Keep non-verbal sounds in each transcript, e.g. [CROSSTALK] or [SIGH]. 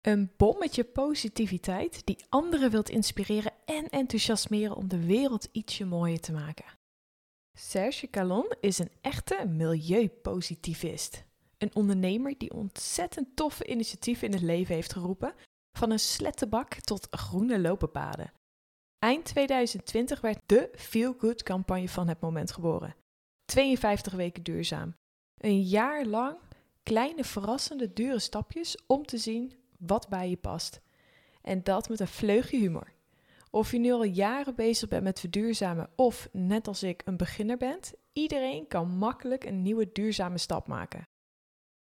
Een bommetje positiviteit die anderen wilt inspireren en enthousiasmeren om de wereld ietsje mooier te maken. Serge Calon is een echte milieupositivist. Een ondernemer die ontzettend toffe initiatieven in het leven heeft geroepen, van een slettenbak tot groene lopenpaden. Eind 2020 werd de Feel Good campagne van het moment geboren. 52 weken duurzaam. Een jaar lang kleine verrassende dure stapjes om te zien wat bij je past. En dat met een vleugje humor. Of je nu al jaren bezig bent met verduurzamen of net als ik een beginner bent, iedereen kan makkelijk een nieuwe duurzame stap maken.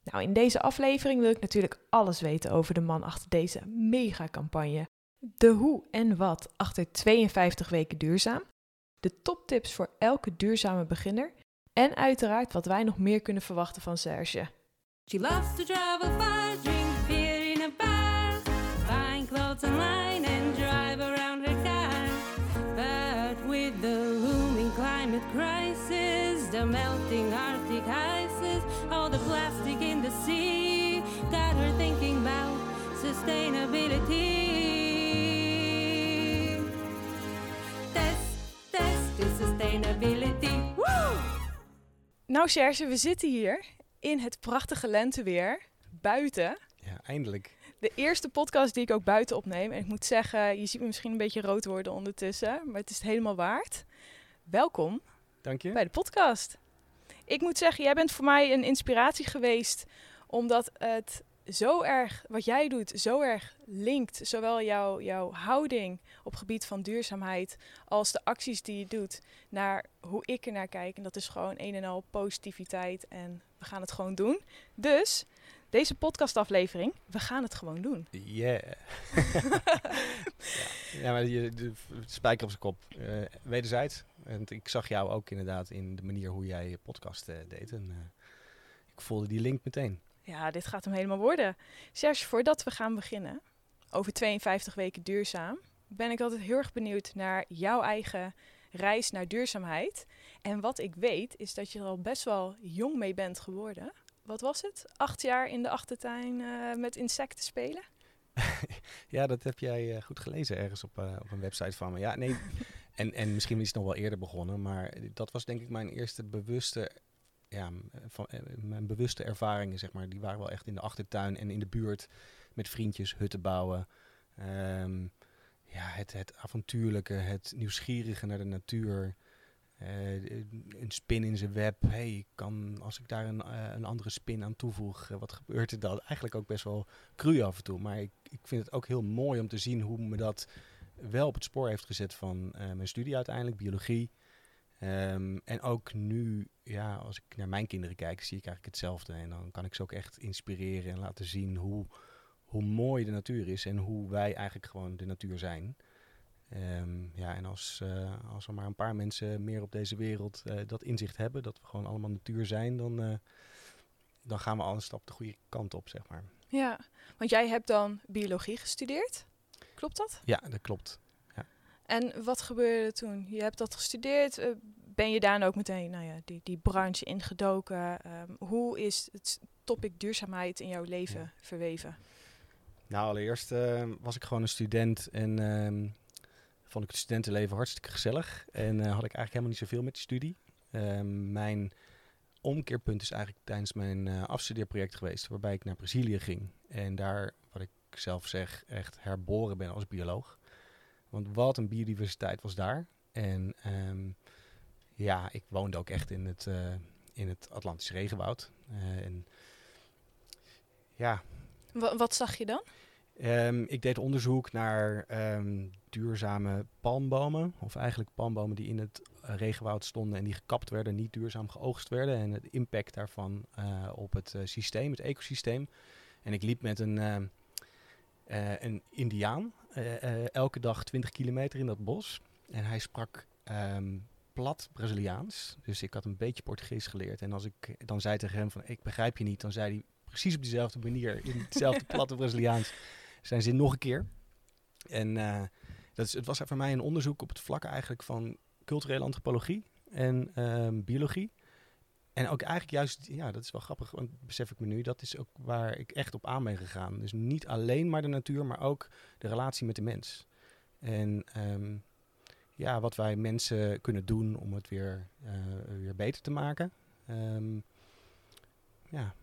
Nou, in deze aflevering wil ik natuurlijk alles weten over de man achter deze mega-campagne. De hoe en wat achter 52 weken duurzaam, de toptips voor elke duurzame beginner en uiteraard wat wij nog meer kunnen verwachten van Serge. She loves to travel clothes online and drive around her car. But with the looming climate crisis, the melting Arctic ices, all the plastic in the sea, got her thinking about sustainability. Test, test is sustainability. Woo! Nou Serge, we zitten hier in het prachtige lenteweer, buiten. Ja, eindelijk. De eerste podcast die ik ook buiten opneem. En ik moet zeggen, je ziet me misschien een beetje rood worden ondertussen, maar het is het helemaal waard. Welkom Dank je. bij de podcast. Ik moet zeggen, jij bent voor mij een inspiratie geweest, omdat het zo erg, wat jij doet, zo erg linkt. Zowel jouw, jouw houding op gebied van duurzaamheid, als de acties die je doet, naar hoe ik er naar kijk. En dat is gewoon een en al positiviteit en we gaan het gewoon doen. Dus, deze podcastaflevering, we gaan het gewoon doen. Yeah. ja. [LAUGHS] ja, maar je, de, de spijker op zijn kop. Eh, wederzijds. En ik zag jou ook inderdaad in de manier hoe jij je podcast eh, deed. En eh, ik voelde die link meteen. Ja, dit gaat hem helemaal worden. Serge, voordat we gaan beginnen, over 52 weken duurzaam, ben ik altijd heel erg benieuwd naar jouw eigen reis naar duurzaamheid. En wat ik weet, is dat je er al best wel jong mee bent geworden. Wat was het? Acht jaar in de achtertuin eh, met insecten spelen? [LAUGHS] ja, dat heb jij eh, goed gelezen ergens op, eh, op een website van me. Ja, nee. [LAUGHS] en, en misschien is het nog wel eerder begonnen, maar dat was denk ik mijn eerste bewuste, ja, van, mijn bewuste ervaringen, zeg maar. Die waren wel echt in de achtertuin en in de buurt met vriendjes hutten bouwen. Ehm, ja, het, het avontuurlijke, het nieuwsgierige naar de natuur. Eh, een spin in zijn web. hey, kan, als ik daar een, eh, een andere spin aan toevoeg, eh, wat gebeurt er dan? Eigenlijk ook best wel cru af en toe. Maar ik, ik vind het ook heel mooi om te zien hoe me dat wel op het spoor heeft gezet van mijn studie uiteindelijk, biologie. Ehm, en ook nu, ja, als ik naar mijn kinderen kijk, zie ik eigenlijk hetzelfde. En dan kan ik ze ook echt inspireren en laten zien hoe, hoe mooi de natuur is en hoe wij eigenlijk gewoon de natuur zijn. Ehm, ja, en als, eh, als er maar een paar mensen meer op deze wereld eh, dat inzicht hebben, dat we gewoon allemaal natuur zijn, dan, eh, dan gaan we al een stap de goede kant op, zeg maar. Ja, want jij hebt dan biologie gestudeerd. Klopt dat? Ja, dat klopt. En wat gebeurde er toen? Je hebt dat gestudeerd. ben je daarna ook meteen nou ja, die, die branche ingedoken? Ehm, hoe is het topic duurzaamheid in jouw leven Ja. verweven? Nou, allereerst eh, was ik gewoon een student en ehm, vond ik het studentenleven hartstikke gezellig. En eh, had ik eigenlijk helemaal niet zoveel met die studie. Ehm, mijn omkeerpunt is eigenlijk tijdens mijn eh, afstudeerproject geweest, waarbij ik naar Brazilië ging. En daar, wat ik zelf zeg, echt herboren ben als bioloog. Want wat een biodiversiteit was daar. En ehm, ja, ik woonde ook echt in het, eh, in het Atlantische regenwoud. En ja, Wa- wat zag je dan? Ehm, ik deed onderzoek naar ehm, duurzame palmbomen. Of eigenlijk palmbomen die in het eh, regenwoud stonden en die gekapt werden, niet duurzaam geoogst werden. En het impact daarvan eh, op het eh, systeem, het ecosysteem. En ik liep met een, ehm, eh, een indiaan elke dag 20 kilometer in dat bos. En hij sprak plat Braziliaans. Dus ik had een beetje Portugees geleerd. En als ik dan zei tegen hem van ik begrijp je niet, dan zei hij precies op diezelfde manier, in hetzelfde [LAUGHS] platte Braziliaans, zijn zin nog een keer. En eh, dat is, het was voor mij een onderzoek op het vlak eigenlijk van culturele antropologie en ehm, biologie. en ook eigenlijk juist, ja, dat is wel grappig, want besef ik me nu, dat is ook waar ik echt op aan ben gegaan. Dus niet alleen maar de natuur, maar ook de relatie met de mens. En ehm, ja, wat wij mensen kunnen doen om het weer, eh, weer beter te maken. Ehm, ja,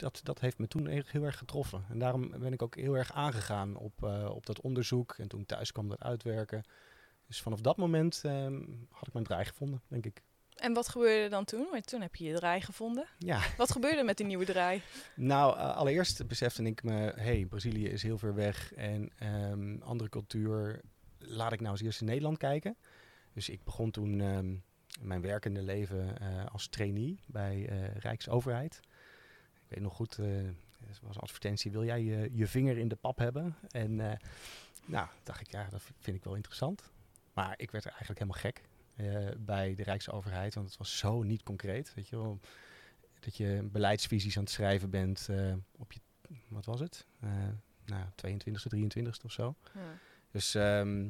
dat, dat heeft me toen heel erg getroffen. En daarom ben ik ook heel erg aangegaan op, eh, op dat onderzoek. En toen thuis kwam dat uitwerken. Dus vanaf dat moment ehm, had ik mijn draai gevonden, denk ik. En wat gebeurde er dan toen? Want toen heb je je draai gevonden. Ja, Wat gebeurde met die nieuwe draai? nou, eh, allereerst besefte ik me, hey, Brazilië is heel ver weg en ehm, andere cultuur. Laat ik nou eens eerst in Nederland kijken. Dus ik begon toen ehm, mijn werkende leven eh, als trainee bij Rijksoverheid. Ik weet nog goed, eh, was een advertentie, wil jij je, je vinger in de pap hebben? En eh, nou, dacht ik, ja, dat vind ik wel interessant. Maar ik werd er eigenlijk helemaal gek eh, bij de Rijksoverheid, want het was zo niet concreet, weet je wel. Dat je beleidsvisies aan het schrijven bent eh, op je, wat was het? Eh nou, 22e, 23e of zo. Dus ehm,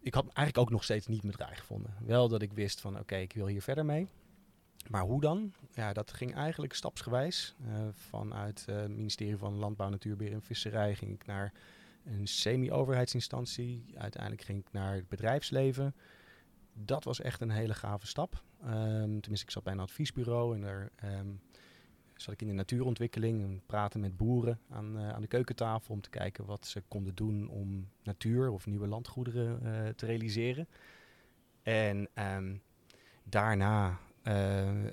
ik had eigenlijk ook nog steeds niet mijn draai gevonden. Wel dat ik wist van oké, ik wil hier verder mee. Maar hoe dan? Ja, dat ging eigenlijk stapsgewijs. Eh, vanuit eh, het ministerie van Landbouw, Natuurbeheer en Visserij ging ik naar een semi-overheidsinstantie. Uiteindelijk ging ik naar het bedrijfsleven. Dat was echt een hele gave stap. Ehm, tenminste, ik zat bij een adviesbureau en daar ehm, zat ik in de natuurontwikkeling en praten met boeren aan, eh, aan de keukentafel om te kijken wat ze konden doen om natuur of nieuwe landgoederen te realiseren. En ehm, daarna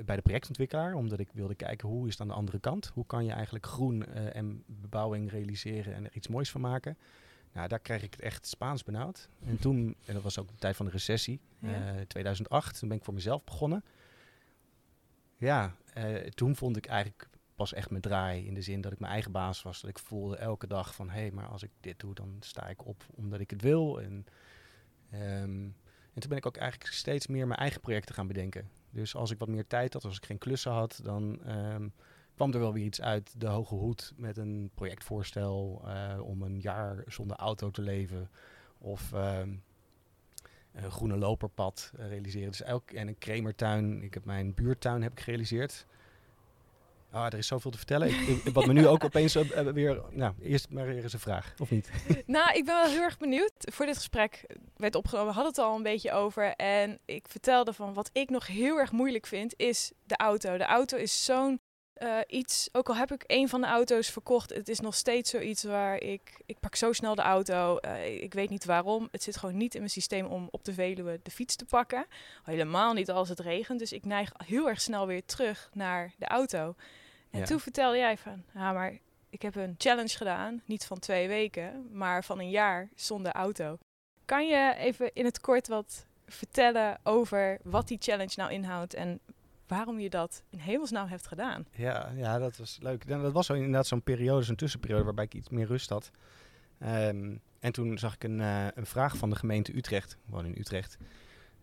bij de projectontwikkelaar, omdat ik wilde kijken hoe is het aan de andere kant. Hoe kan je eigenlijk groen eh, en bebouwing realiseren en er iets moois van maken. Nou, daar kreeg ik het echt Spaans benauwd. En [LAUGHS] toen, en dat was ook de tijd van de recessie, Ja. eh, 2008, toen ben ik voor mezelf begonnen. Ja, eh, toen vond ik eigenlijk pas echt mijn draai in de zin dat ik mijn eigen baas was. Dat ik voelde elke dag van, hé, hey, maar als ik dit doe, dan sta ik op omdat ik het wil. En, ehm, en toen ben ik ook eigenlijk steeds meer mijn eigen projecten gaan bedenken. Dus als ik wat meer tijd had, als ik geen klussen had, dan ehm, kwam er wel weer iets uit de hoge hoed met een projectvoorstel eh, om een jaar zonder auto te leven. Of ehm, een groene loperpad eh, realiseren. Dus elk, en een kremertuin. Ik heb mijn buurtuin heb ik gerealiseerd. Ah, er is zoveel te vertellen. Ik, ik- wat me nu ook [LAUGHS] opeens eh, eh, weer... Nou, eerst maar weer eens een vraag, of niet? [LAUGHS] Nou, ik ben wel heel erg benieuwd. Voor dit gesprek werd opgenomen, we hadden het al een beetje over. En ik vertelde van wat ik nog heel erg moeilijk vind, is de auto. De auto is zo'n eh, iets, ook al heb ik een van de auto's verkocht, het is nog steeds zoiets waar ik, ik pak zo snel de auto. ik weet niet waarom. Het zit gewoon niet in mijn systeem om op de Veluwe de fiets te pakken. Helemaal niet als het regent. Dus ik neig heel erg snel weer terug naar de auto. En Ja. toen vertelde jij van, ja, maar ik heb een challenge gedaan, niet van twee weken, maar van een jaar zonder auto. Kan je even in het kort wat vertellen over wat die challenge nou inhoudt en waarom je dat in hemelsnaam hebt gedaan? Ja, ja, dat was leuk. Ja, dat was zo inderdaad zo'n periode, zo'n tussenperiode waarbij ik iets meer rust had. Ehm, en toen zag ik een, eh, een vraag van de gemeente Utrecht, ik woon in Utrecht.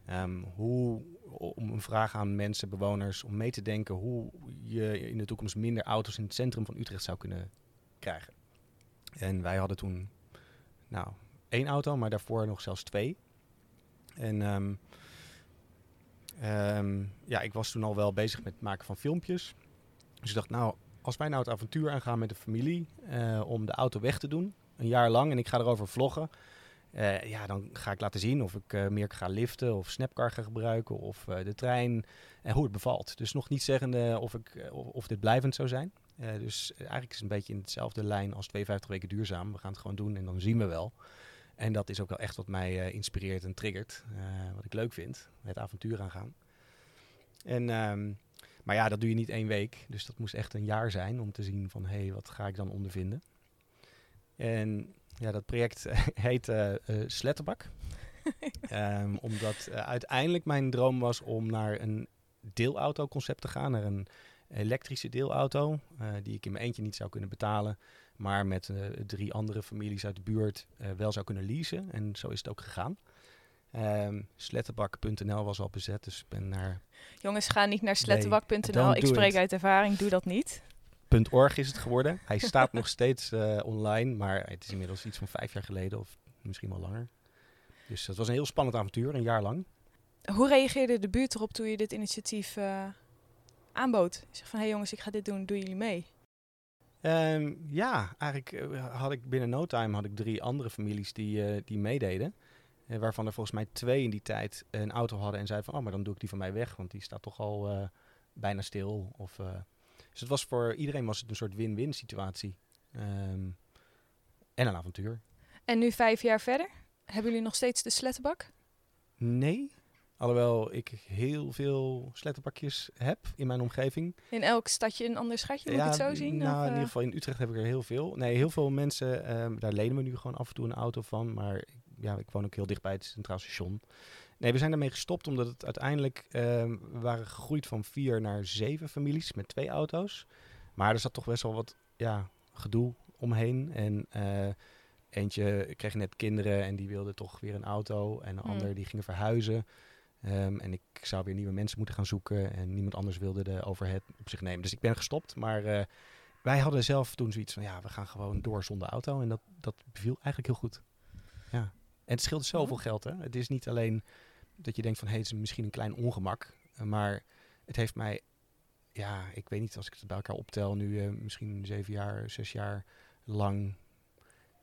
Ehm, hoe, om een vraag aan mensen, bewoners, om mee te denken hoe je in de toekomst minder auto's in het centrum van Utrecht zou kunnen krijgen. En wij hadden toen, nou, één auto, maar daarvoor nog zelfs twee. En ehm, ehm, ja, ik was toen al wel bezig met het maken van filmpjes. Dus ik dacht, nou, als wij nou het avontuur aangaan met de familie eh, om de auto weg te doen, een jaar lang, en ik ga erover vloggen, eh, ja, dan ga ik laten zien of ik eh, meer ga liften of Snapcar ga gebruiken of eh, de trein en hoe het bevalt. Dus nog niet zeggende of, ik, of, dit blijvend zou zijn. Dus eigenlijk is het een beetje in hetzelfde lijn als 52 weken duurzaam. We gaan het gewoon doen en dan zien we wel. En dat is ook wel echt wat mij inspireert en triggert. wat ik leuk vind, het avontuur aangaan. En, ehm, maar ja, dat doe je niet één week. Dus dat moest echt een jaar zijn om te zien van... hé, hey, wat ga ik dan ondervinden? En ja, dat project [LAUGHS] heet eh eh, Sletterbak. [LAUGHS] Ehm, omdat eh, uiteindelijk mijn droom was om naar een deelauto-concept te gaan. Naar een elektrische deelauto. die ik in mijn eentje niet zou kunnen betalen. Maar met drie andere families uit de buurt wel zou kunnen leasen. En zo is het ook gegaan. Ehm sletterbak.nl was al bezet. Dus ik ben naar Jongens, ga niet naar Nee, slettenbak.nl. don't ik spreek it. uit ervaring, doe dat niet. .org is het geworden. Hij staat nog steeds eh, online, maar het is inmiddels iets van vijf jaar geleden of misschien wel langer. Dus dat was een heel spannend avontuur, een jaar lang. Hoe reageerde de buurt erop toen je dit initiatief eh, aanbood. Je zegt van, hé hey jongens, ik ga dit doen, doen jullie mee? Ehm, ja, eigenlijk eh, had ik binnen no time had ik drie andere families die, die meededen. Waarvan er volgens mij twee in die tijd een auto hadden en zeiden van, oh, maar dan doe ik die van mij weg, want die staat toch al bijna stil. Of, dus het was voor iedereen was het een soort win-win situatie. Ehm, en een avontuur. En nu vijf jaar verder, hebben jullie nog steeds de slettenbak? Nee, alhoewel ik heel veel slettenbakjes heb in mijn omgeving. In elk stadje een ander schatje, moet ik het zo zien? Nou, Of, in eh, ieder geval in Utrecht heb ik er heel veel. Nee, heel veel mensen, ehm, daar lenen we nu gewoon af en toe een auto van. Maar ja, ik woon ook heel dicht bij het Centraal Station. Nee, we zijn daarmee gestopt omdat het uiteindelijk, ehm, we waren gegroeid van vier naar zeven families met twee auto's. Maar er zat toch best wel wat ja, gedoe omheen. En eh, eentje kreeg net kinderen en die wilde toch weer een auto. En een Hmm. ander die ging verhuizen. Ehm, en ik zou weer nieuwe mensen moeten gaan zoeken. En niemand anders wilde de overhead op zich nemen. Dus ik ben gestopt. Maar eh, wij hadden zelf toen zoiets van... ja, we gaan gewoon door zonder auto. En dat, dat beviel eigenlijk heel goed. Ja. En het scheelt zoveel geld, hè. Het is niet alleen dat je denkt van... hé, het is misschien een klein ongemak. maar het heeft mij... Ja, ik weet niet als ik het bij elkaar optel... nu eh, misschien zeven jaar, zes jaar lang...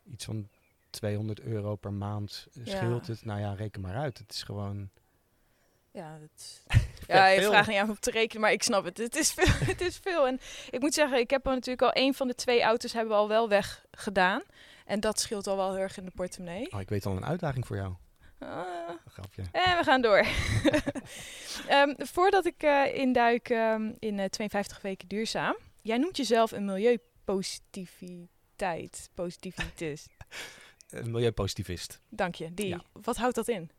iets van 200 euro per maand eh, Ja. scheelt het. Nou ja, reken maar uit. Het is gewoon... Ja, dat... [LAUGHS] ja, je veel. vraagt niet aan om te rekenen, maar ik snap het. Het is [LAUGHS] veel. het is veel. En ik moet zeggen, ik heb er natuurlijk al één van de twee auto's hebben we al wel weggedaan. En dat scheelt al wel heel erg in de portemonnee. Oh, ik weet al een uitdaging voor jou. Een grapje. en we gaan door. [LAUGHS] Ehm, voordat ik eh, induik ehm, in eh 52 weken duurzaam. Jij noemt jezelf een milieupositiviteit. Positivitist. Een milieupositivist. Dank je, die. Ja. Wat houdt dat in?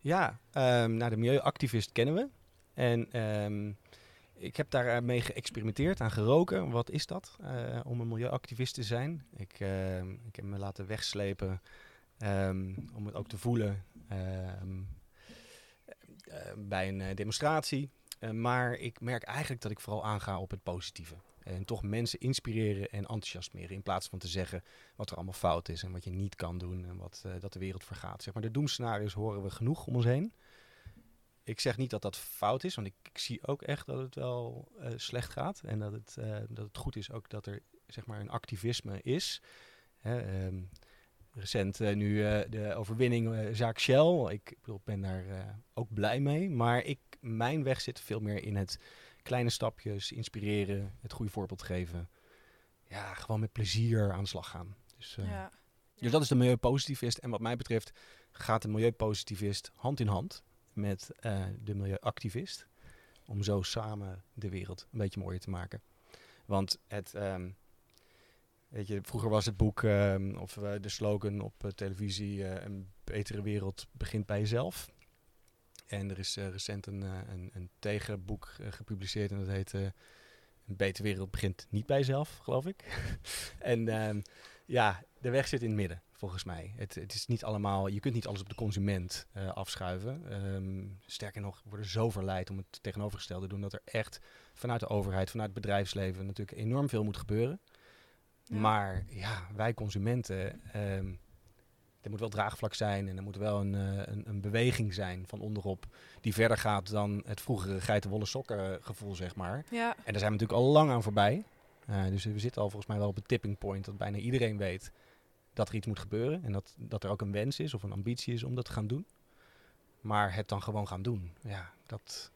Ja, nou, de milieuactivist kennen we. En ehm, ik heb daarmee geëxperimenteerd, aan geroken. Wat is dat eh, om een milieuactivist te zijn? Ik, ehm, ik heb me laten wegslepen om het ook te voelen eh, bij een eh, demonstratie. Eh, maar ik merk eigenlijk dat ik vooral aanga op het positieve. En toch mensen inspireren en enthousiasmeren. In plaats van te zeggen wat er allemaal fout is en wat je niet kan doen en wat, eh, dat de wereld vergaat. Zeg maar, de doemscenario's horen we genoeg om ons heen. Ik zeg niet dat dat fout is, want ik, ik zie ook echt dat het wel eh, slecht gaat. En dat het, dat het goed is ook dat er zeg maar, een activisme is. Hè, ehm, recent eh, nu eh, de overwinning eh, zaak Shell. Ik bedoel, ben daar ook blij mee. Maar ik, mijn weg zit veel meer in het kleine stapjes, inspireren, het goede voorbeeld geven. Ja, gewoon met plezier aan de slag gaan. Dus, Ja. dus dat is de milieupositivist. En wat mij betreft gaat de milieupositivist hand in hand met de milieuactivist. Om zo samen de wereld een beetje mooier te maken. Want het, ehm, vroeger was het boek ehm, of eh, de slogan op eh, televisie: eh, een betere wereld begint bij jezelf. En er is recent een, een, een tegenboek gepubliceerd en dat heet Een betere wereld begint niet bij jezelf, geloof ik. [LAUGHS] en ehm, ja, de weg zit in het midden, volgens mij. Het, het is niet allemaal, je kunt niet alles op de consument afschuiven. Ehm, sterker nog, we worden zo verleid om het tegenovergestelde te doen dat er echt vanuit de overheid, vanuit het bedrijfsleven natuurlijk enorm veel moet gebeuren. Ja. Maar ja, wij consumenten, ehm, er moet wel draagvlak zijn en er moet wel een, eh, een, een beweging zijn van onderop die verder gaat dan het vroegere geitenwolle sokken eh, gevoel, zeg maar. Ja. En daar zijn we natuurlijk al lang aan voorbij. Eh, dus we zitten al volgens mij wel op het tipping point dat bijna iedereen weet dat er iets moet gebeuren. En dat, dat er ook een wens is of een ambitie is om dat te gaan doen. Maar het dan gewoon gaan doen. Ja, dat...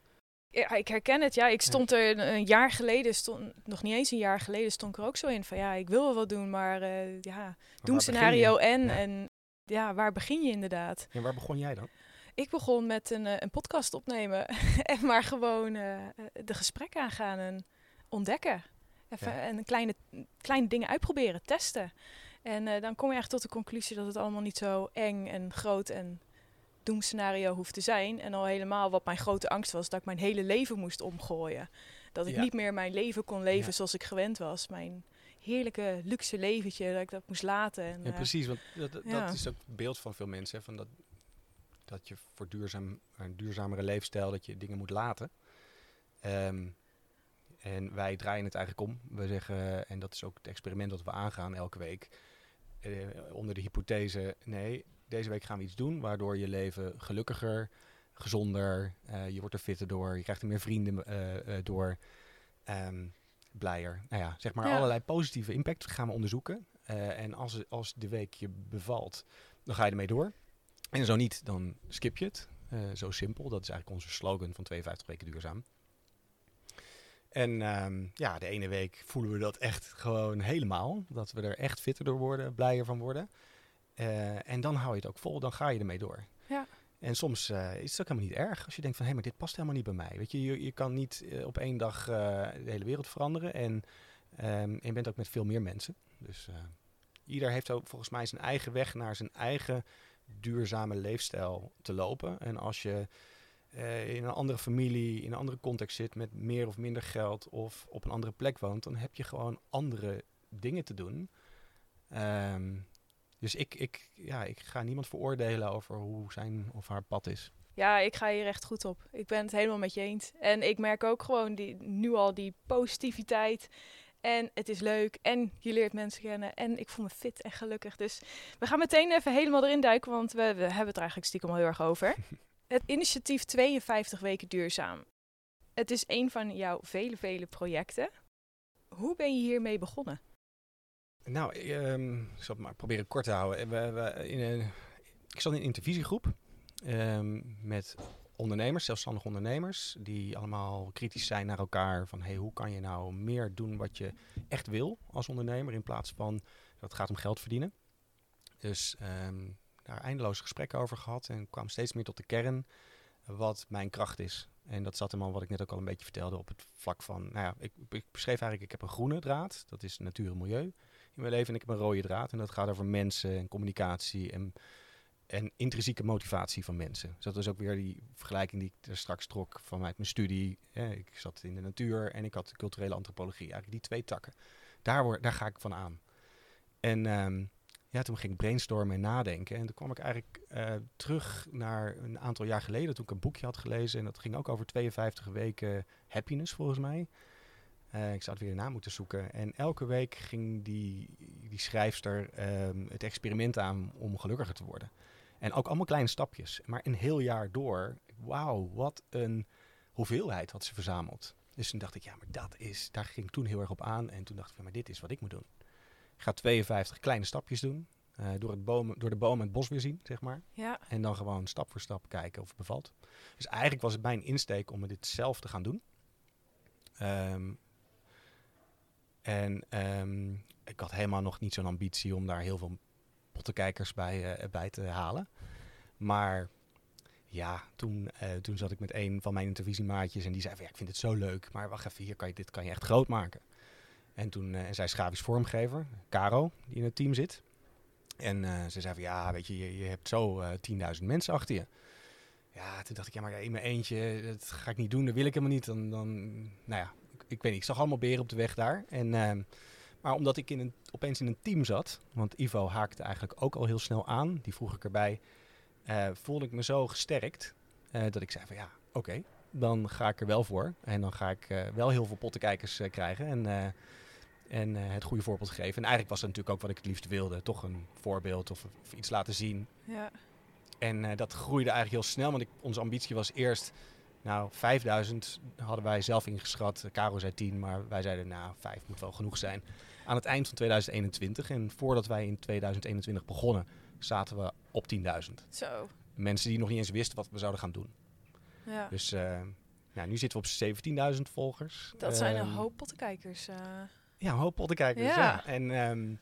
Ja, ik herken het. Ja, ik stond er een, jaar geleden, stond, nog niet eens een jaar geleden, stond ik er ook zo in van ja, ik wil wel wat doen, maar eh ja, begin je? en Ja. en ja, waar begin je inderdaad? Ja, waar begon jij dan? Ik begon met een, eh, een podcast opnemen [LAUGHS] en maar gewoon eh, de gesprekken aangaan en ontdekken. Even, Ja. En kleine, kleine dingen uitproberen, testen. En dan kom je echt tot de conclusie dat het allemaal niet zo eng en groot en doemscenario hoeft te zijn. En al helemaal wat mijn grote angst was, dat ik mijn hele leven moest omgooien. Dat ik Ja. niet meer mijn leven kon leven Ja. zoals ik gewend was. Mijn heerlijke luxe leventje, dat ik dat moest laten. En, Ja, eh, precies. Want dat, dat ja. is ook het beeld van veel mensen. Hè, van dat, dat je voor duurzaam, een duurzamere leefstijl, dat je dingen moet laten. Ehm, en wij draaien het eigenlijk om. We zeggen, en dat is ook het experiment dat we aangaan elke week. eh, onder de hypothese, nee, deze week gaan we iets doen waardoor je leven gelukkiger, gezonder, eh, je wordt er fitter door, je krijgt er meer vrienden eh, eh, door, ehm, blijer. Nou ja, zeg maar Ja. allerlei positieve impact gaan we onderzoeken. En als, als de week je bevalt, dan ga je ermee door. En zo niet, dan skip je het. Zo simpel, dat is eigenlijk onze slogan van 52 weken duurzaam. En ehm, ja, de ene week voelen we dat echt gewoon helemaal. Dat we er echt fitter door worden, blijer van worden. Eh, en dan hou je het ook vol, dan ga je ermee door. Ja. En soms eh, is het ook helemaal niet erg als je denkt van hé, maar dit past helemaal niet bij mij. Weet je, je, je kan niet eh, op één dag de hele wereld veranderen. En ehm, je bent ook met veel meer mensen. Dus ieder heeft ook volgens mij zijn eigen weg naar zijn eigen duurzame leefstijl te lopen. En als je in een andere familie, in een andere context zit met meer of minder geld of op een andere plek woont, dan heb je gewoon andere dingen te doen. Ehm, dus ik, ik, ja, ik ga niemand veroordelen over hoe zijn of haar pad is. Ja, ik ga hier echt goed op. Ik ben het helemaal met je eens. En ik merk ook gewoon die, nu al die positiviteit. En het is leuk. En je leert mensen kennen. En ik voel me fit en gelukkig. Dus we gaan meteen even helemaal erin duiken. Want we, we hebben het er eigenlijk stiekem al heel erg over. [LAUGHS] Het initiatief 52 weken duurzaam. Het is een van jouw vele, vele projecten. Hoe ben je hiermee begonnen? Nou, ehm, ik zal het maar proberen kort te houden. We, we, in een, ik zat in een intervisiegroep ehm, met ondernemers, zelfstandige ondernemers, die allemaal kritisch zijn naar elkaar. Van hey, hoe kan je nou meer doen wat je echt wil als ondernemer, in plaats van dat gaat om geld verdienen. Dus ehm, daar eindeloos gesprekken over gehad en kwam steeds meer tot de kern wat mijn kracht is. En dat zat hem al, wat ik net ook al een beetje vertelde, op het vlak van, nou ja, ik, ik beschreef eigenlijk, ik heb een groene draad, dat is natuur en milieu in mijn leven. En ik heb een rode draad en dat gaat over mensen en communicatie en, en intrinsieke motivatie van mensen. Dus dat is ook weer die vergelijking die ik er straks trok vanuit mijn studie. Ik zat in de natuur en ik had culturele antropologie. Eigenlijk die twee takken. Daar, daar ga ik van aan. En ehm, ja, toen ging ik brainstormen en nadenken. En toen kwam ik eigenlijk eh, terug naar een aantal jaar geleden toen ik een boekje had gelezen. En dat ging ook over 52 weken happiness volgens mij. Eh, ik zou het weer na moeten zoeken. En elke week ging die, die schrijfster ehm, het experiment aan om gelukkiger te worden. En ook allemaal kleine stapjes. Maar een heel jaar door, wauw, wat een hoeveelheid had ze verzameld. Dus toen dacht ik, ja, maar dat is, daar ging ik toen heel erg op aan. En toen dacht ik, van, maar dit is wat ik moet doen. Ik ga 52 kleine stapjes doen. eh, door, het bomen, door de bomen het bos weer zien, zeg maar. Ja, En dan gewoon stap voor stap kijken of het bevalt. Dus eigenlijk was het mijn insteek om dit zelf te gaan doen. Ehm, en ehm, ik had helemaal nog niet zo'n ambitie om daar heel veel pottenkijkers bij, eh, bij te halen. Maar ja, toen, eh, toen zat ik met een van mijn intervisiemaatjes en die zei van ja, ik vind het zo leuk. Maar wacht even, hier kan je, dit kan je echt groot maken. En toen, eh, en zij vormgever, Caro, die in het team zit. En ze zei van ja, weet je, je, hebt zo eh 10.000 mensen achter je. Ja, toen dacht ik, ja, maar in mijn eentje, dat ga ik niet doen, dat wil ik helemaal niet. Dan, dan nou ja, ik, weet niet, ik zag allemaal beren op de weg daar. En, ehm, maar omdat ik in een, opeens in een team zat, want Ivo haakte eigenlijk ook al heel snel aan, die vroeg ik erbij, eh, voelde ik me zo gesterkt eh, dat ik zei van ja, oké, dan ga ik er wel voor. En dan ga ik eh, wel heel veel pottenkijkers krijgen en, en het goede voorbeeld geven. En eigenlijk was dat natuurlijk ook wat ik het liefst wilde, toch een voorbeeld of, of iets laten zien. ja. En dat groeide eigenlijk heel snel, want ik, onze ambitie was eerst, nou, 5000 hadden wij zelf ingeschat. Caro zei 10, maar wij zeiden, nou, 5 moet wel genoeg zijn. Aan het eind van 2021, en voordat wij in 2021 begonnen, zaten we op 10.000. Zo. Mensen die nog niet eens wisten wat we zouden gaan doen. Ja. Dus eh, nou, nu zitten we op 17.000 volgers. Dat zijn een Ehm, hoop pottenkijkers. eh. Ja, een hoop pottenkijkers, Ja. ja. En, ehm,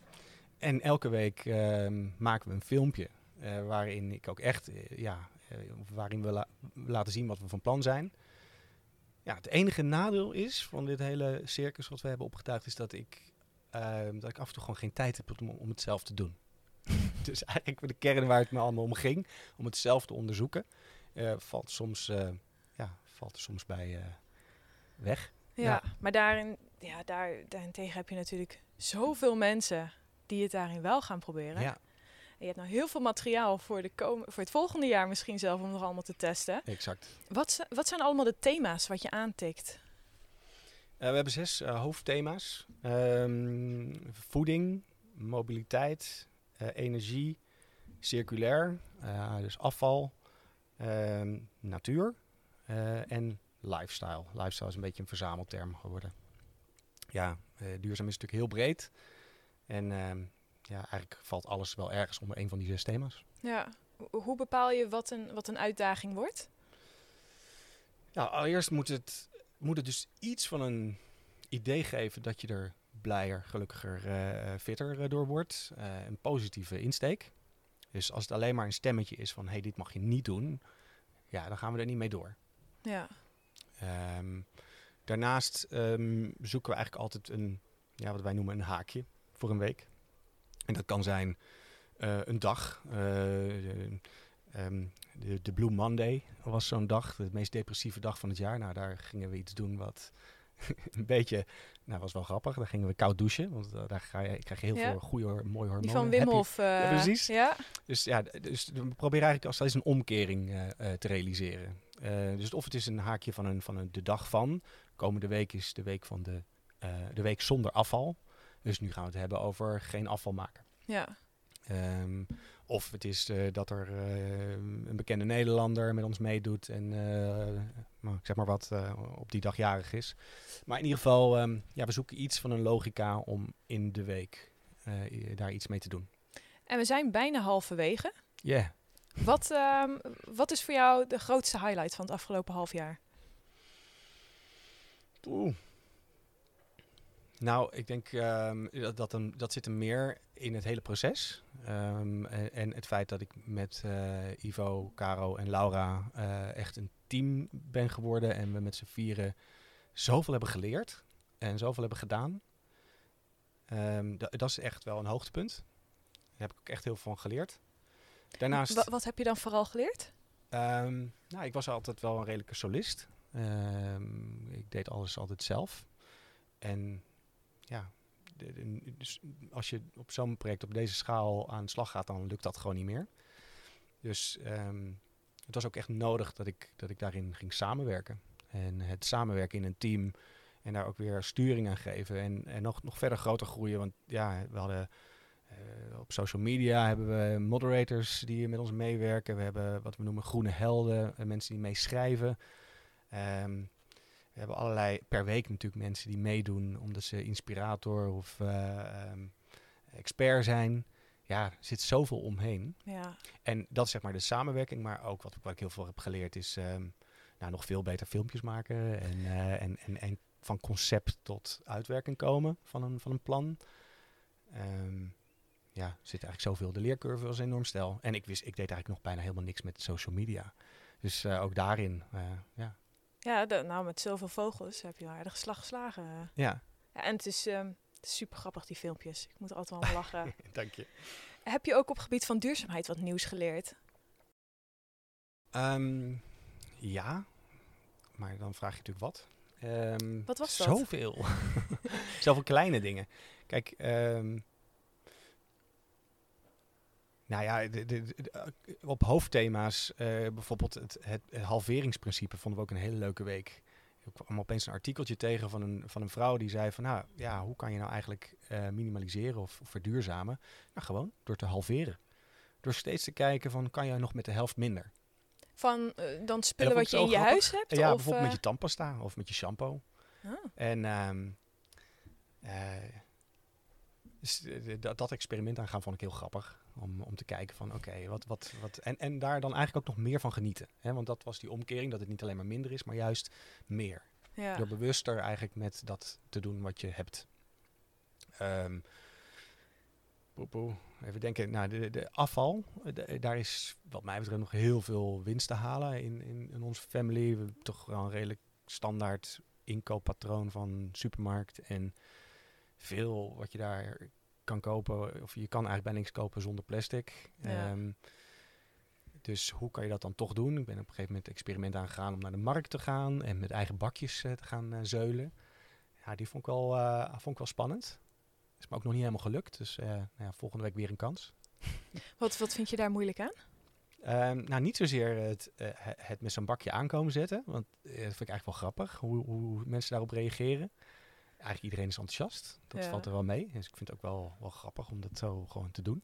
en elke week ehm, maken we een filmpje eh, waarin ik ook echt, eh, ja, eh, waarin we la- laten zien wat we van plan zijn. Ja, het enige nadeel is van dit hele circus wat we hebben opgetuigd, is dat ik, ehm, dat ik af en toe gewoon geen tijd heb om, om het zelf te doen. [LAUGHS] dus eigenlijk de kern waar het me allemaal om ging, om het zelf te onderzoeken, eh, valt soms, eh, ja, valt er soms bij eh, weg. Ja, Ja. maar daarin, ja, daar, daarentegen heb je natuurlijk zoveel mensen die het daarin wel gaan proberen. Ja, je hebt nou heel veel materiaal voor, de kom voor het volgende jaar misschien zelf om nog allemaal te testen. exact. Wat, wat zijn allemaal de thema's wat je aantikt? Eh, we hebben zes eh, hoofdthema's. Ehm, voeding, mobiliteit, eh, energie, circulair, dus afval, ehm, natuur en lifestyle. Lifestyle is een beetje een verzamelterm geworden. Ja, duurzaam is natuurlijk heel breed. En ehm, ja, eigenlijk valt alles wel ergens onder een van die zes thema's. Ja. Ho- Hoe bepaal je wat een, wat een uitdaging wordt? Nou, allereerst moet het, moet het dus iets van een idee geven dat je er blijer, gelukkiger, eh, fitter eh, door wordt. Eh, een positieve insteek. Dus als het alleen maar een stemmetje is van, hé, hey, dit mag je niet doen, ja, dan gaan we er niet mee door. Ja. Ehm, daarnaast ehm, zoeken we eigenlijk altijd een, ja, wat wij noemen een haakje voor een week. En dat kan zijn eh, een dag. eh, de, ehm, de, de Blue Monday was zo'n dag, de meest depressieve dag van het jaar. Nou, daar gingen we iets doen wat [LAUGHS] een beetje, nou, was wel grappig. Daar gingen we koud douchen, want eh, daar ga je, krijg je heel Ja. veel goede, mooie hormonen. Die van Wim Hof. eh, Ja, precies. Ja? dus ja, dus we proberen eigenlijk als steeds een omkering eh, eh, te realiseren. Eh, dus of het is een haakje van, een, van een, de dag van. Komende week is de week van de, eh, de week zonder afval. Dus nu gaan we het hebben over geen afval maken. Ja. Ehm, of het is eh, dat er eh, een bekende Nederlander met ons meedoet en nou, ik zeg maar wat op die dag jarig is. Maar in ieder geval, ehm, ja, we zoeken iets van een logica om in de week daar iets mee te doen. En we zijn bijna halverwege. Ja. Wat, ehm, wat is voor jou de grootste highlight van het afgelopen half jaar? Oeh. Nou, ik denk ehm, dat, dat, een, dat zit hem meer in het hele proces. Ehm, en, en het feit dat ik met eh, Ivo, Caro en Laura eh, echt een team ben geworden. En we met z'n vieren zoveel hebben geleerd en zoveel hebben gedaan. Ehm, da- dat is echt wel een hoogtepunt. Daar heb ik ook echt heel veel van geleerd. Daarnaast... Wa- wat heb je dan vooral geleerd? Nou, ik was altijd wel een redelijke solist. Ik deed alles altijd zelf. En ja, dus als je op zo'n project op deze schaal aan de slag gaat, dan lukt dat gewoon niet meer. Dus ehm, het was ook echt nodig dat ik, dat ik daarin ging samenwerken. En het samenwerken in een team en daar ook weer sturing aan geven. En, en nog, nog verder groter groeien. Want ja, we hadden eh, op social media hebben we moderators die met ons meewerken. We hebben wat we noemen groene helden, eh, mensen die meeschrijven. Ehm, hebben allerlei per week natuurlijk mensen die meedoen omdat ze inspirator of ehm, expert zijn. Ja, er zit zoveel omheen. Ja. En dat is zeg maar de samenwerking, maar ook wat, wat ik heel veel heb geleerd is ehm, nou, nog veel beter filmpjes maken en, eh, en, en, en van concept tot uitwerking komen van een, van een plan. Ehm, ja, er zit eigenlijk zoveel. De leercurve was enorm stijl. En ik wist, ik deed eigenlijk nog bijna helemaal niks met social media. Dus eh, ook daarin, ja. Ja, de- nou met zoveel vogels heb je een aardige slag geslagen. Ja, Ja, en het is, ehm, super grappig, die filmpjes. Ik moet er altijd wel lachen. [LAUGHS] dank je. heb je ook op gebied van duurzaamheid wat nieuws geleerd? Ehm, ja, maar dan vraag je natuurlijk wat. Ehm, Wat was dat? Zoveel. [LAUGHS] Zoveel kleine dingen. Kijk, ehm, nou ja, de, de, de- eh, op hoofdthema's, eh, bijvoorbeeld het, het, het halveringsprincipe, vonden we ook een hele leuke week. Ik kwam opeens een artikeltje tegen van een, van een vrouw die zei van, nou ja, hoe kan je nou eigenlijk eh, minimaliseren of, of verduurzamen? Nou, gewoon door te halveren. Door steeds te kijken van, kan je nog met de helft minder? Van dan spullen wat je in je grappig. huis hebt? ja, of, bijvoorbeeld met je tandpasta of met je shampoo. oh. En ehm, dat, dat experiment aangaan vond ik heel grappig. Om, om te kijken van oké, wat, wat, wat. En, en daar dan eigenlijk ook nog meer van genieten. Hè? Want dat was die omkering, dat het niet alleen maar minder is, maar juist meer. ja. Door bewuster eigenlijk met dat te doen wat je hebt. Poe. Even denken, nou, de, de afval, de- daar is wat mij betreft nog heel veel winst te halen in, in, in onze family. We hebben toch wel een redelijk standaard inkooppatroon van supermarkt. En veel wat je daar kan kopen, of je kan eigenlijk bijna niks kopen zonder plastic. Ja. Ehm, dus hoe kan je dat dan toch doen? Ik ben op een gegeven moment experiment aangegaan om naar de markt te gaan en met eigen bakjes eh, te gaan eh, zeulen. Ja, die vond ik wel, eh, vond ik wel spannend. Is me ook nog niet helemaal gelukt. Dus nou ja, volgende week weer een kans. [LAUGHS] Wat, wat vind je daar moeilijk aan? Ehm, nou, niet zozeer het, he- het met zo'n bakje aankomen zetten. Want dat vind ik eigenlijk wel grappig, hoe, hoe mensen daarop reageren. Eigenlijk iedereen is enthousiast. Dat Ja. valt er wel mee. Dus ik vind het ook wel, wel grappig om dat zo gewoon te doen.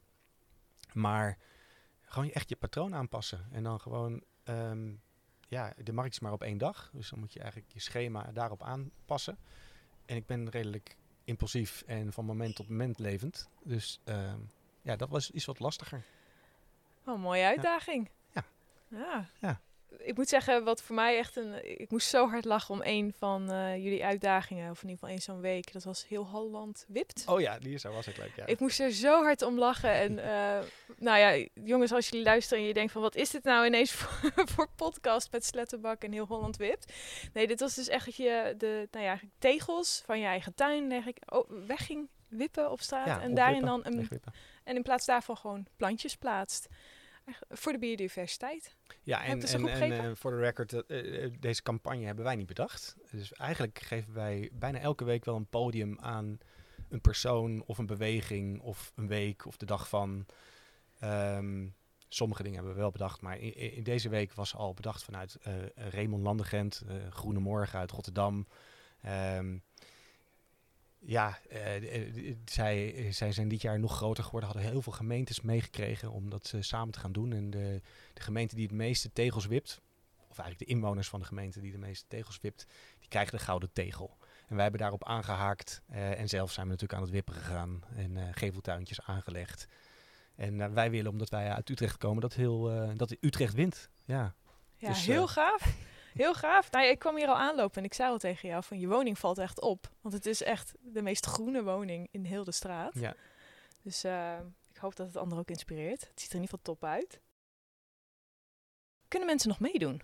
Maar gewoon echt je patroon aanpassen. En dan gewoon ehm, ja, de markt is maar op één dag. Dus dan moet je eigenlijk je schema daarop aanpassen. En ik ben redelijk impulsief en van moment tot moment levend. Dus ehm, ja, dat was iets wat lastiger. Oh, een mooie uitdaging. Ja. ja. Ja. Ik moet zeggen, wat voor mij echt een... Ik moest zo hard lachen om een van eh, jullie uitdagingen. Of in ieder geval één zo'n week. Dat was heel Holland wipt. Oh ja, die is zo was ik leuk. Ja. Ik moest er zo hard om lachen. En [LAUGHS] eh, nou ja, jongens, als jullie luisteren en je denkt van... wat is dit nou ineens [LAUGHS] voor, voor podcast met Sletterbak en heel Holland wipt? Nee, dit was dus echt dat je de nou ja, tegels van je eigen tuin eigenlijk, oh, weg ging wippen op straat. Ja, en daarin dan een en in plaats daarvan gewoon plantjes plaatst. Voor de biodiversiteit. Ja, en, en, eh, voor de record, eh, eh, deze campagne hebben wij niet bedacht. Dus eigenlijk geven wij bijna elke week wel een podium aan een persoon of een beweging of een week of de dag van. Ehm, sommige dingen hebben we wel bedacht, maar in, in deze week was al bedacht vanuit Raymond Landegent, Groene Morgen uit Rotterdam. Ehm, ja, eh, eh, zij, zij zijn dit jaar nog groter geworden, hadden heel veel gemeentes meegekregen om dat eh, samen te gaan doen. En de, de gemeente die het meeste tegels wipt, of eigenlijk de inwoners van de gemeente die de meeste tegels wipt, die krijgen de gouden tegel. En wij hebben daarop aangehaakt eh, en zelf zijn we natuurlijk aan het wippen gegaan en eh, geveltuintjes aangelegd. En eh, wij willen, omdat wij uit Utrecht komen, dat, heel, eh, dat Utrecht wint. Ja, Ja, Dus, heel eh, gaaf. Heel gaaf. Nou, ik kwam hier al aanlopen en ik zei al tegen jou van je woning valt echt op. Want het is echt de meest groene woning in heel de straat. ja. Dus eh, ik hoop dat het anderen ook inspireert. Het ziet er in ieder geval top uit. Kunnen mensen nog meedoen?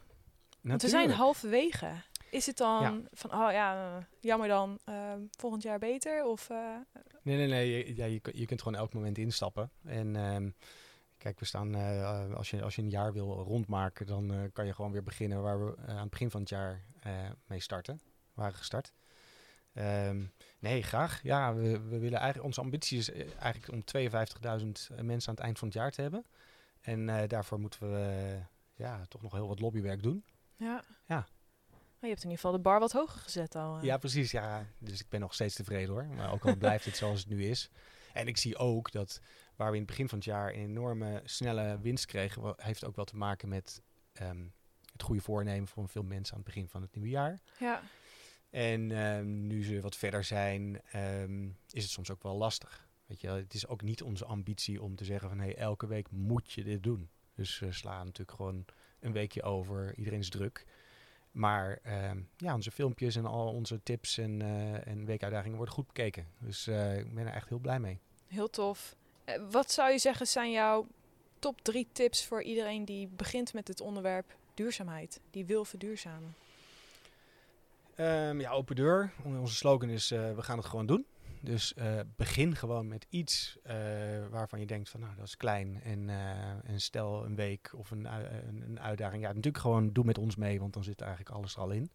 Want we zijn Natuurlijk. halverwege. Is het dan Ja. van, oh ja, jammer dan, eh, volgend jaar beter? Of, eh, Nee, nee, nee. Je, ja, je, je kunt gewoon elk moment instappen. En ehm, kijk, we staan, eh, als, je, als je een jaar wil rondmaken, dan eh, kan je gewoon weer beginnen waar we eh, aan het begin van het jaar mee starten. Waren gestart. Ehm, nee, graag. Ja, we, we willen eigenlijk, onze ambitie is eigenlijk om 52.000 mensen aan het eind van het jaar te hebben. En daarvoor moeten we ja, toch nog heel wat lobbywerk doen. ja. Ja. Maar je hebt in ieder geval de bar wat hoger gezet al. Ja, precies. Ja. Dus ik ben nog steeds tevreden hoor. Maar ook al blijft het zoals het nu is. En ik zie ook dat waar we in het begin van het jaar een enorme snelle winst kregen, heeft ook wel te maken met ehm, het goede voornemen van veel mensen aan het begin van het nieuwe jaar. ja. En ehm, nu ze wat verder zijn, ehm, is het soms ook wel lastig. Weet je, het is ook niet onze ambitie om te zeggen van hey, elke week moet je dit doen. Dus we slaan natuurlijk gewoon een weekje over. Iedereen is druk. Maar ja, onze filmpjes en al onze tips en, eh, en weekuitdagingen worden goed bekeken. Dus eh, ik ben er echt heel blij mee. Heel tof. Eh, wat zou je zeggen zijn jouw top drie tips voor iedereen die begint met het onderwerp duurzaamheid? Die wil verduurzamen. Ehm, ja, open deur. Onze slogan is eh, we gaan het gewoon doen. Dus eh, begin gewoon met iets waarvan je denkt van nou dat is klein. En, stel een week of een, een, uitdaging. Ja, natuurlijk gewoon doe met ons mee, want dan zit eigenlijk alles er al in.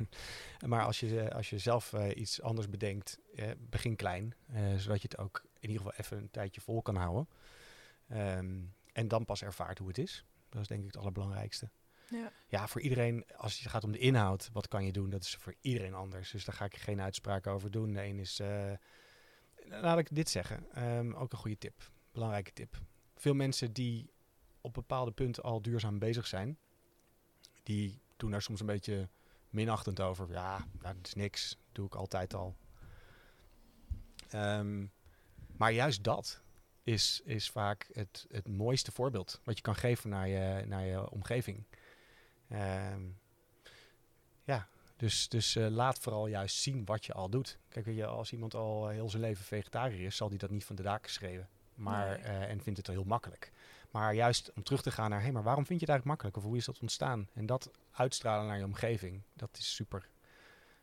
[LAUGHS] maar als je, als je zelf iets anders bedenkt, begin klein. zodat je het ook in ieder geval even een tijdje vol kan houden. Ehm, en dan pas ervaart hoe het is. Dat is denk ik het allerbelangrijkste. Ja. Ja, voor iedereen, als het gaat om de inhoud, wat kan je doen? Dat is voor iedereen anders. Dus daar ga ik geen uitspraak over doen. De een is, eh, laat ik dit zeggen, ehm, ook een goede tip, belangrijke tip. Veel mensen die op bepaalde punten al duurzaam bezig zijn, die doen daar soms een beetje minachtend over. Ja, nou, dat is niks, doe ik altijd al. Ehm, maar juist dat is, is vaak het, het mooiste voorbeeld wat je kan geven naar je, naar je omgeving. Ehm, ja, dus, dus eh, laat vooral juist zien wat je al doet. Kijk, weet je, als iemand al heel zijn leven vegetariër is, zal die dat niet van de daken schreeuwen. Maar, Nee. eh, en vindt het heel makkelijk. Maar juist om terug te gaan naar, hé, maar waarom vind je het eigenlijk makkelijk? Of hoe is dat ontstaan? En dat uitstralen naar je omgeving, dat is super,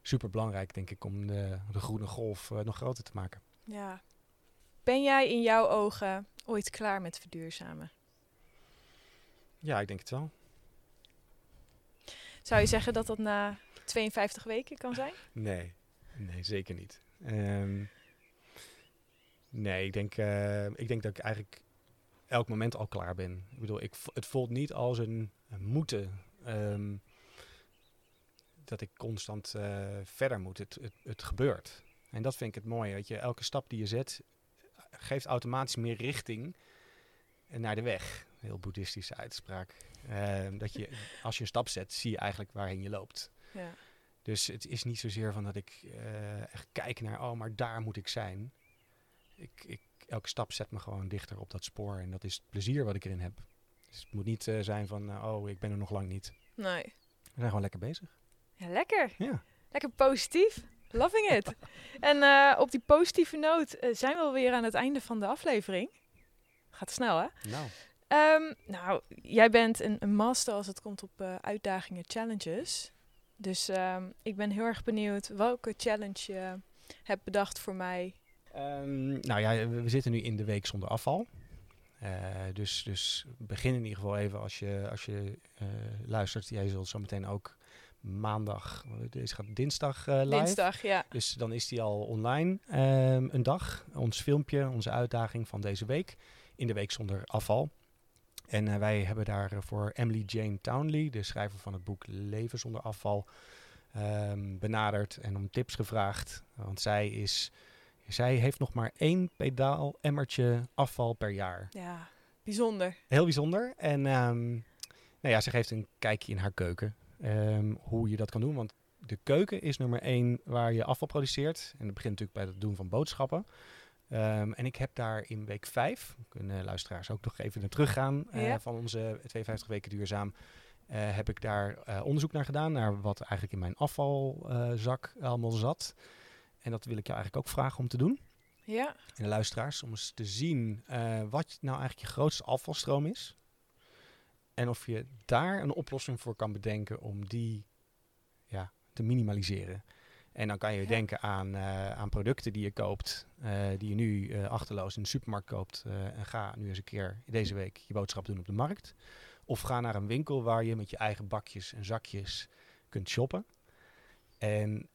super belangrijk, denk ik, om de, de groene golf eh, nog groter te maken. ja. Ben jij in jouw ogen ooit klaar met verduurzamen? Ja, ik denk het wel. Zou je zeggen dat dat na 52 weken kan zijn? Nee, nee, zeker niet. Ehm, nee, ik denk, eh, ik denk dat ik eigenlijk elk moment al klaar ben. Ik bedoel, ik, het voelt niet als een, een moeten. ehm, dat ik constant eh, verder moet. Het, het, het gebeurt. En dat vind ik het mooie. Weet je, elke stap die je zet geeft automatisch meer richting naar de weg. heel boeddhistische uitspraak. Ehm, dat je, [LAUGHS] als je een stap zet, zie je eigenlijk waarheen je loopt. Ja. Dus het is niet zozeer van dat ik eh, echt kijk naar, oh, maar daar moet ik zijn. Ik, ik, elke stap zet me gewoon dichter op dat spoor. En dat is het plezier wat ik erin heb. Dus het moet niet eh, zijn van, eh, oh, ik ben er nog lang niet. Nee. We zijn gewoon lekker bezig. Ja, lekker. Ja. Lekker positief. Loving it. en eh, op die positieve noot eh, zijn we alweer aan het einde van de aflevering. Gaat snel, hè? Nou, Ehm, nou, jij bent een, een master als het komt op eh, uitdagingen, challenges. Dus ehm, ik ben heel erg benieuwd welke challenge je hebt bedacht voor mij. Ehm, nou ja, we, we zitten nu in de week zonder afval. Dus, dus begin in ieder geval even als je, als je luistert. Jij zult zo meteen ook maandag, deze gaat dinsdag eh, live. Dinsdag, ja. Dus dan is die al online ehm, een dag. Ons filmpje, onze uitdaging van deze week. In de week zonder afval. En eh, wij hebben daarvoor Emily Jane Townley, de schrijver van het boek Leven zonder afval, ehm, benaderd en om tips gevraagd. Want zij, is, zij heeft nog maar één pedaal emmertje afval per jaar. Ja, bijzonder. Heel bijzonder. En ehm, nou ja, ze geeft een kijkje in haar keuken. Ehm, hoe je dat kan doen. Want de keuken is nummer één waar je afval produceert. En dat begint natuurlijk bij het doen van boodschappen. Ehm, en ik heb daar in week vijf, kunnen luisteraars ook nog even naar teruggaan eh, Ja. van onze 52 weken duurzaam. eh, heb ik daar eh, onderzoek naar gedaan, naar wat eigenlijk in mijn afvalzak allemaal zat. En dat wil ik jou eigenlijk ook vragen om te doen Ja, en de luisteraars om eens te zien eh, wat nou eigenlijk je grootste afvalstroom is. En of je daar een oplossing voor kan bedenken om die ja, te minimaliseren. En dan kan je Ja. denken aan, eh, aan producten die je koopt, eh, die je nu eh, achterloos in de supermarkt koopt. en ga nu eens een keer deze week je boodschap doen op de markt. Of ga naar een winkel waar je met je eigen bakjes en zakjes kunt shoppen. En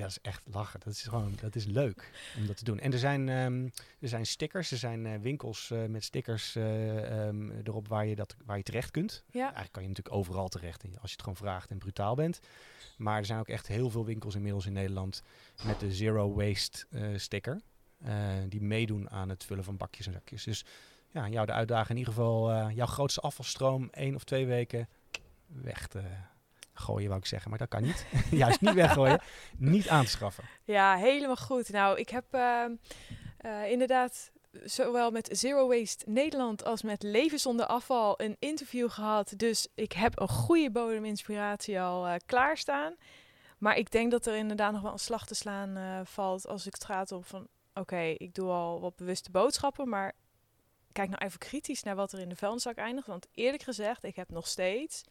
ja, dat is echt lachen. Dat is gewoon, dat is leuk om dat te doen. En er zijn, ehm, er zijn stickers, er zijn eh, winkels eh, met stickers eh, ehm, erop waar je, dat, waar je terecht kunt. ja. Eigenlijk kan je natuurlijk overal terecht als je het gewoon vraagt en brutaal bent. Maar er zijn ook echt heel veel winkels inmiddels in Nederland met de Zero Waste sticker. die meedoen aan het vullen van bakjes en zakjes. Dus ja, jou de uitdaging in ieder geval jouw grootste afvalstroom één of twee weken weg te gooien, wou ik zeggen. Maar dat kan niet. [LAUGHS] Juist niet weggooien, niet aan te schaffen. Ja, helemaal goed. Nou, ik heb ehm, eh, inderdaad zowel met Zero Waste Nederland als met Leven zonder afval een interview gehad. Dus ik heb een goede bodem inspiratie al eh, klaarstaan. Maar ik denk dat er inderdaad nog wel een slag te slaan eh, valt als ik het gaat om van... Oké, ik doe al wat bewuste boodschappen, maar kijk nou even kritisch naar wat er in de vuilniszak eindigt. Want eerlijk gezegd, ik heb nog steeds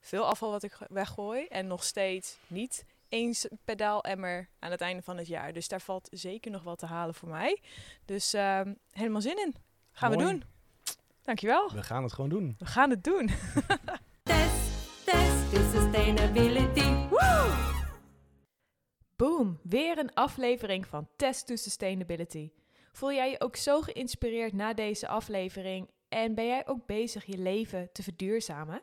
veel afval wat ik weggooi. En nog steeds niet eens pedaal emmer aan het einde van het jaar. Dus daar valt zeker nog wat te halen voor mij. Dus ehm, helemaal zin in. Gaan we doen. Dankjewel. We gaan het gewoon doen. We gaan het doen. [LAUGHS] Test, test to sustainability. Woo! Boom, weer een aflevering van Test to Sustainability. Voel jij je ook zo geïnspireerd na deze aflevering en ben jij ook bezig je leven te verduurzamen?